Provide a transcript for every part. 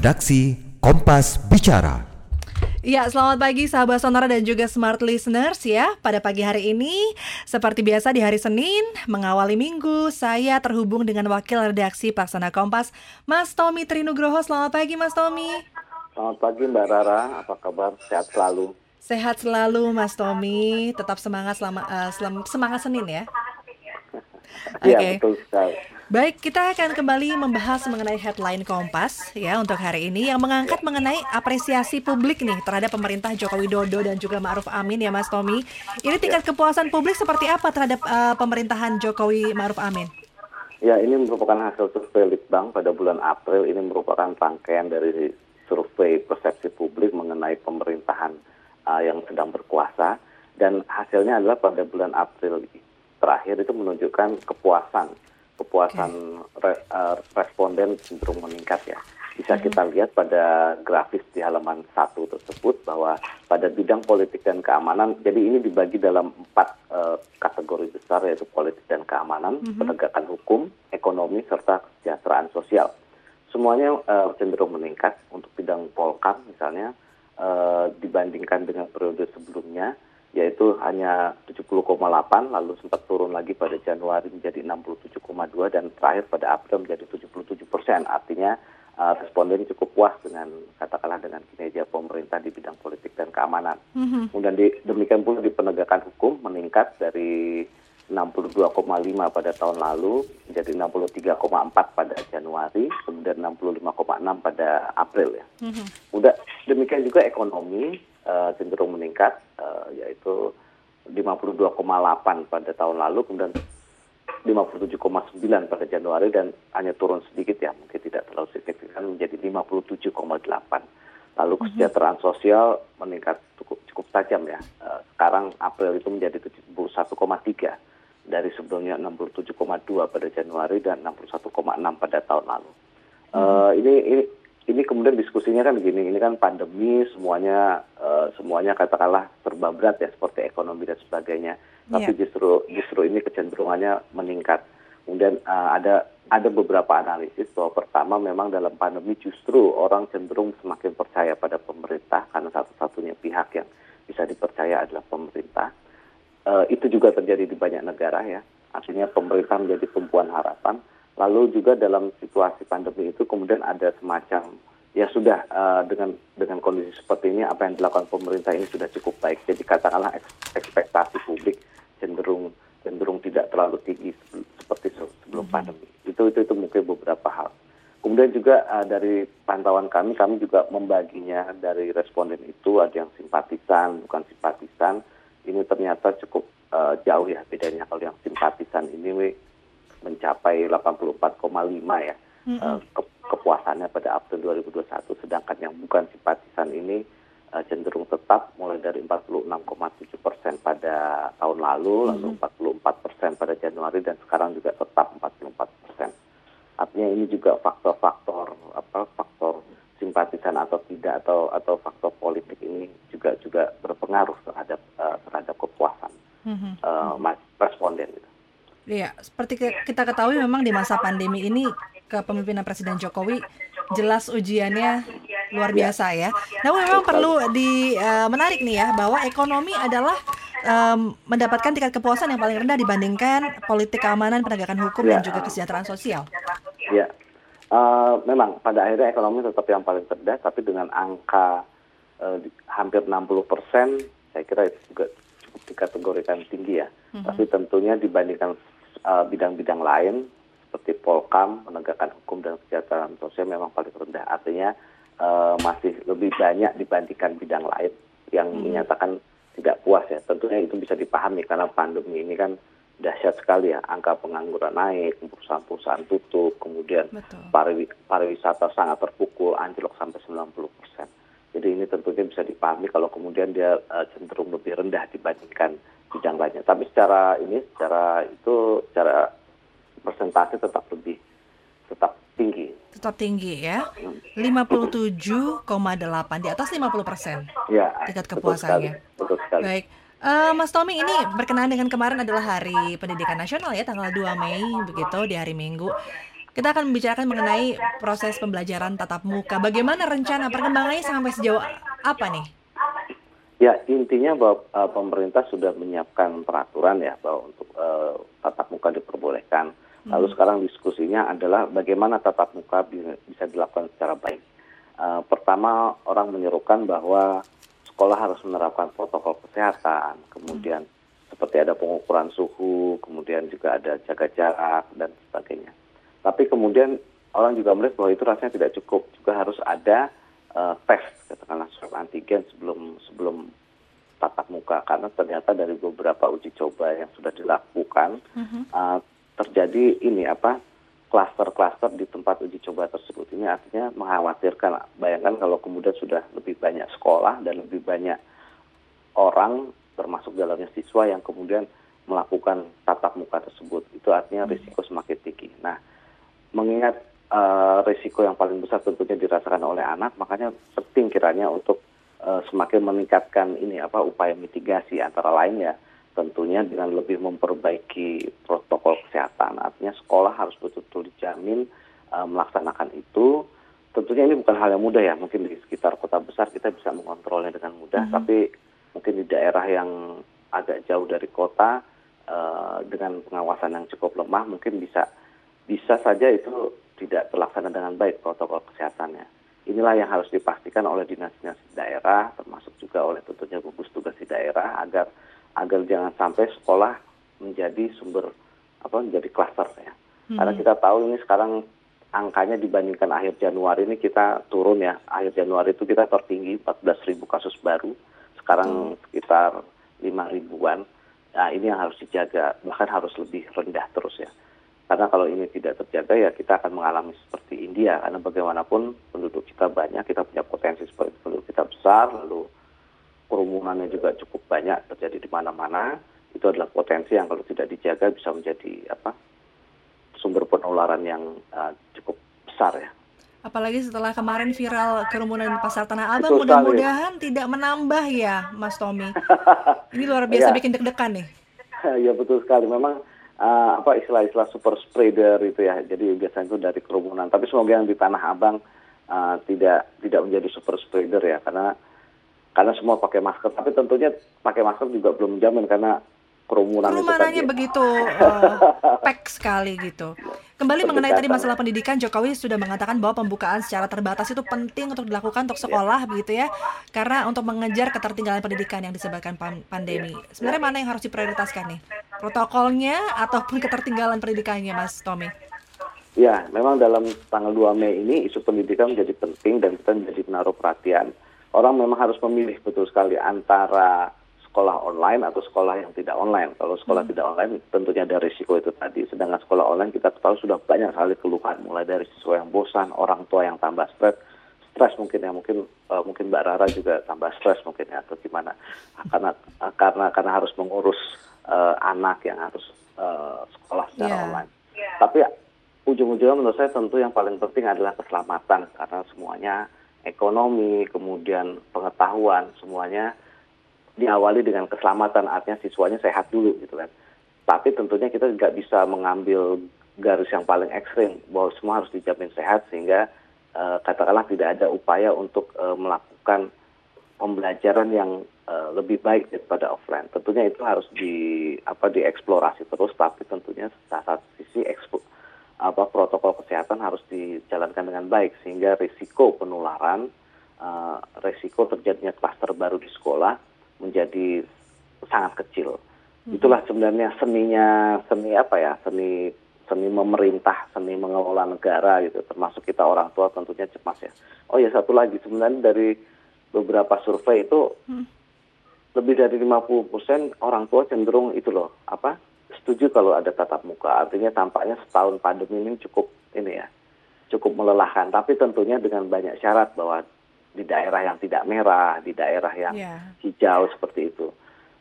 Redaksi Kompas Bicara. Ya, selamat pagi sahabat Sonora dan juga smart listeners ya. Pada pagi hari ini, seperti biasa di hari Senin, mengawali minggu, saya terhubung dengan wakil redaksi Pelaksana Kompas, Mas Tommy Trinugroho. Selamat pagi, Mas Tommy. Selamat pagi Mbak Rara, apa kabar? Sehat selalu. Sehat selalu, Mas Tommy. Tetap semangat selama uh, semangat Senin ya. Iya, okay. betul sekali. Baik, kita akan kembali membahas mengenai headline Kompas ya untuk hari ini yang mengangkat mengenai apresiasi publik nih terhadap pemerintah Joko Widodo dan juga Ma'ruf Amin ya Mas Tommy. Ini tingkat kepuasan publik seperti apa terhadap uh, pemerintahan Jokowi Ma'ruf Amin? Ya, ini merupakan hasil survei Litbang pada bulan April. Ini merupakan rangkaian dari survei persepsi publik mengenai pemerintahan uh, yang sedang berkuasa dan hasilnya adalah pada bulan April terakhir itu menunjukkan kepuasan kepuasan okay. uh, responden cenderung meningkat ya. Bisa hmm. kita lihat pada grafis di halaman satu tersebut bahwa pada bidang politik dan keamanan, jadi ini dibagi dalam empat uh, kategori besar yaitu politik dan keamanan, hmm. penegakan hukum, ekonomi serta kesejahteraan sosial. Semuanya uh, cenderung meningkat untuk bidang polkam misalnya uh, dibandingkan dengan periode sebelumnya yaitu hanya 70,8 lalu sempat turun lagi pada Januari menjadi 67,2 dan terakhir pada April menjadi 77 persen artinya uh, responden cukup puas dengan katakanlah dengan kinerja pemerintah di bidang politik dan keamanan. Mm-hmm. Kemudian di, demikian pula di penegakan hukum meningkat dari 62,5 pada tahun lalu menjadi 63,4 pada Januari, kemudian 65,6 pada April ya. Mm-hmm. Udah demikian juga ekonomi uh, cenderung meningkat uh, yaitu 52,8 pada tahun lalu kemudian 57,9 pada Januari dan hanya turun sedikit ya mungkin tidak terlalu signifikan menjadi 57,8 lalu mhm. kesejahteraan sosial meningkat cukup cukup tajam ya. Uh, sekarang April itu menjadi 71,3 dari sebelumnya 67,2 pada Januari dan 61,6 pada tahun lalu. Uh, ini ini ini kemudian diskusinya kan begini, ini kan pandemi semuanya uh, semuanya katakanlah serba berat ya seperti ekonomi dan sebagainya. Tapi yeah. justru justru ini kecenderungannya meningkat. Kemudian uh, ada ada beberapa analisis bahwa pertama memang dalam pandemi justru orang cenderung semakin percaya pada pemerintah karena satu-satunya pihak yang bisa dipercaya adalah pemerintah. Uh, itu juga terjadi di banyak negara ya. Artinya pemerintah menjadi tumpuan harapan Lalu juga dalam situasi pandemi itu kemudian ada semacam ya sudah uh, dengan dengan kondisi seperti ini apa yang dilakukan pemerintah ini sudah cukup baik. Jadi katakanlah ekspektasi publik cenderung cenderung tidak terlalu tinggi seperti sebelum hmm. pandemi. Itu itu itu mungkin beberapa hal. Kemudian juga uh, dari pantauan kami, kami juga membaginya dari responden itu ada yang simpatisan, bukan simpatisan. Ini ternyata cukup uh, jauh ya bedanya kalau yang simpatisan ini mencapai 84,5 ya mm -hmm. uh, ke, kepuasannya pada April 2021 sedangkan yang bukan simpatisan ini uh, cenderung tetap mulai dari 46,7 persen pada tahun lalu mm -hmm. lalu 44 persen pada Januari dan sekarang juga tetap 44 persen artinya ini juga faktor-faktor apa faktor simpatisan atau tidak atau atau faktor politik ini juga juga berpengaruh terhadap uh, terhadap kepuasan mm -hmm. uh. Iya, seperti kita ketahui memang di masa pandemi ini kepemimpinan Presiden Jokowi jelas ujiannya luar biasa ya. Namun memang perlu di uh, menarik nih ya bahwa ekonomi adalah um, mendapatkan tingkat kepuasan yang paling rendah dibandingkan politik keamanan, penegakan hukum ya. dan juga kesejahteraan sosial. Ya, uh, memang pada akhirnya ekonomi tetap yang paling rendah, tapi dengan angka uh, hampir 60 persen, saya kira itu juga cukup dikategorikan tinggi ya. Mm -hmm. Tapi tentunya dibandingkan bidang-bidang uh, lain seperti Polkam, penegakan hukum dan kesejahteraan sosial memang paling rendah. Artinya uh, masih lebih banyak dibandingkan bidang lain yang hmm. menyatakan tidak puas ya. Tentunya itu bisa dipahami karena pandemi ini kan dahsyat sekali ya. Angka pengangguran naik, perusahaan-perusahaan tutup, kemudian pariwi pariwisata sangat terpukul, anjlok sampai 90 persen. Jadi ini tentunya bisa dipahami kalau kemudian dia uh, cenderung lebih rendah dibandingkan bidang lainnya. Tapi secara ini, secara itu, secara persentase tetap lebih, tetap tinggi. Tetap tinggi ya, 57,8 di atas 50 persen. Ya, tingkat kepuasannya. Betul sekali. Baik. Uh, Mas Tommy ini berkenaan dengan kemarin adalah Hari Pendidikan Nasional ya tanggal 2 Mei begitu di hari Minggu. Kita akan membicarakan mengenai proses pembelajaran tatap muka. Bagaimana rencana perkembangannya sampai sejauh apa nih? Ya intinya bahwa uh, pemerintah sudah menyiapkan peraturan ya bahwa untuk uh, tatap muka diperbolehkan. Lalu sekarang diskusinya adalah bagaimana tatap muka bisa dilakukan secara baik. Uh, pertama orang menyerukan bahwa sekolah harus menerapkan protokol kesehatan, kemudian seperti ada pengukuran suhu, kemudian juga ada jaga jarak dan sebagainya. Tapi kemudian orang juga melihat bahwa itu rasanya tidak cukup, juga harus ada uh, tes katakanlah antigen sebelum sebelum tatap muka. Karena ternyata dari beberapa uji coba yang sudah dilakukan uh, terjadi ini apa klaster-klaster di tempat uji coba tersebut. Ini artinya mengkhawatirkan bayangkan kalau kemudian sudah lebih banyak sekolah dan lebih banyak orang termasuk dalamnya siswa yang kemudian melakukan tatap muka tersebut. Itu artinya risiko semakin tinggi. Nah mengingat uh, risiko yang paling besar tentunya dirasakan oleh anak makanya penting kiranya untuk uh, semakin meningkatkan ini apa upaya mitigasi antara lain ya tentunya dengan lebih memperbaiki protokol kesehatan. Artinya sekolah harus betul-betul dijamin uh, melaksanakan itu. Tentunya ini bukan hal yang mudah ya. Mungkin di sekitar kota besar kita bisa mengontrolnya dengan mudah, mm -hmm. tapi mungkin di daerah yang agak jauh dari kota uh, dengan pengawasan yang cukup lemah mungkin bisa bisa saja itu tidak terlaksana dengan baik protokol kesehatannya. Inilah yang harus dipastikan oleh dinas-dinas daerah, termasuk juga oleh tentunya gugus tugas di daerah agar agar jangan sampai sekolah menjadi sumber apa menjadi klaster ya. Hmm. Karena kita tahu ini sekarang angkanya dibandingkan akhir Januari ini kita turun ya. Akhir Januari itu kita tertinggi 14 ribu kasus baru. Sekarang hmm. sekitar 5 ribuan. Nah ini yang harus dijaga, bahkan harus lebih rendah terus ya. Karena kalau ini tidak terjaga ya kita akan mengalami seperti India. Karena bagaimanapun penduduk kita banyak, kita punya potensi seperti penduduk kita besar, lalu kerumunannya juga cukup banyak terjadi di mana-mana itu adalah potensi yang kalau tidak dijaga bisa menjadi apa sumber penularan yang uh, cukup besar ya. Apalagi setelah kemarin viral kerumunan di pasar Tanah Abang, mudah-mudahan tidak menambah ya, Mas Tommy. Ini luar biasa ya. bikin deg-degan nih. ya betul sekali. Memang uh, apa istilah-istilah super spreader itu ya. Jadi biasanya itu dari kerumunan. Tapi semoga yang di Tanah Abang uh, tidak tidak menjadi super spreader ya, karena karena semua pakai masker. Tapi tentunya pakai masker juga belum menjamin karena kerumunan Kerumunannya begitu uh, pack sekali gitu. Kembali mengenai tadi masalah pendidikan, Jokowi sudah mengatakan bahwa pembukaan secara terbatas itu penting untuk dilakukan untuk sekolah yeah. begitu ya, karena untuk mengejar ketertinggalan pendidikan yang disebabkan pandemi. Yeah. Sebenarnya mana yang harus diprioritaskan nih, protokolnya ataupun ketertinggalan pendidikannya, Mas Tommy? Ya, memang dalam tanggal 2 Mei ini isu pendidikan menjadi penting dan kita menjadi menaruh perhatian orang memang harus memilih betul sekali antara sekolah online atau sekolah yang tidak online. Kalau sekolah hmm. tidak online tentunya ada risiko itu tadi. Sedangkan sekolah online kita tahu sudah banyak sekali keluhan mulai dari siswa yang bosan, orang tua yang tambah stres, stres mungkin ya mungkin uh, mungkin Mbak Rara juga tambah stres mungkin ya atau gimana. Karena uh, karena karena harus mengurus uh, anak yang harus uh, sekolah secara yeah. online. Yeah. Tapi ujung-ujungnya menurut saya tentu yang paling penting adalah keselamatan karena semuanya ekonomi, kemudian pengetahuan, semuanya diawali dengan keselamatan, artinya siswanya sehat dulu gitu kan. Tapi tentunya kita nggak bisa mengambil garis yang paling ekstrim bahwa semua harus dijamin sehat sehingga uh, katakanlah tidak ada upaya untuk uh, melakukan pembelajaran yang uh, lebih baik daripada offline. Tentunya itu harus di apa dieksplorasi terus, tapi tentunya saat sisi ekspo, apa protokol kesehatan harus dijalankan dengan baik sehingga risiko penularan, uh, risiko terjadinya klaster baru di sekolah menjadi sangat kecil. Hmm. Itulah sebenarnya seninya seni apa ya seni seni memerintah, seni mengelola negara gitu, termasuk kita orang tua tentunya cemas ya. Oh ya satu lagi sebenarnya dari beberapa survei itu hmm. lebih dari 50% orang tua cenderung itu loh apa setuju kalau ada tatap muka. Artinya tampaknya setahun pandemi ini cukup ini ya, cukup melelahkan. Tapi tentunya dengan banyak syarat bahwa di daerah yang tidak merah, di daerah yang yeah. hijau seperti itu.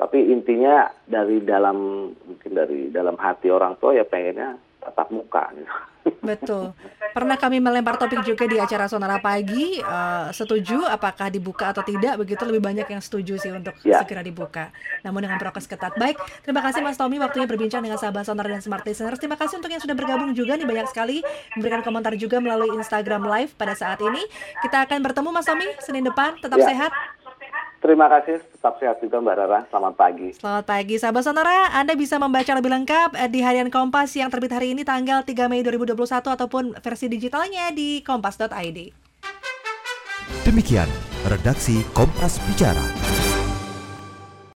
Tapi intinya dari dalam mungkin dari dalam hati orang tua ya pengennya tatap muka. Betul. Pernah kami melempar topik juga di acara Sonara Pagi, uh, setuju apakah dibuka atau tidak, begitu lebih banyak yang setuju sih untuk ya. segera dibuka. Namun dengan prokes ketat. Baik, terima kasih Mas Tommy waktunya berbincang dengan sahabat Sonara dan Smart Listeners. Terima kasih untuk yang sudah bergabung juga nih banyak sekali memberikan komentar juga melalui Instagram Live pada saat ini. Kita akan bertemu Mas Tommy Senin depan, tetap ya. sehat. Terima kasih, tetap sehat juga Mbak Rara. Selamat pagi. Selamat pagi, sahabat sonora. Anda bisa membaca lebih lengkap eh, di harian Kompas yang terbit hari ini tanggal 3 Mei 2021 ataupun versi digitalnya di kompas.id. Demikian redaksi Kompas Bicara.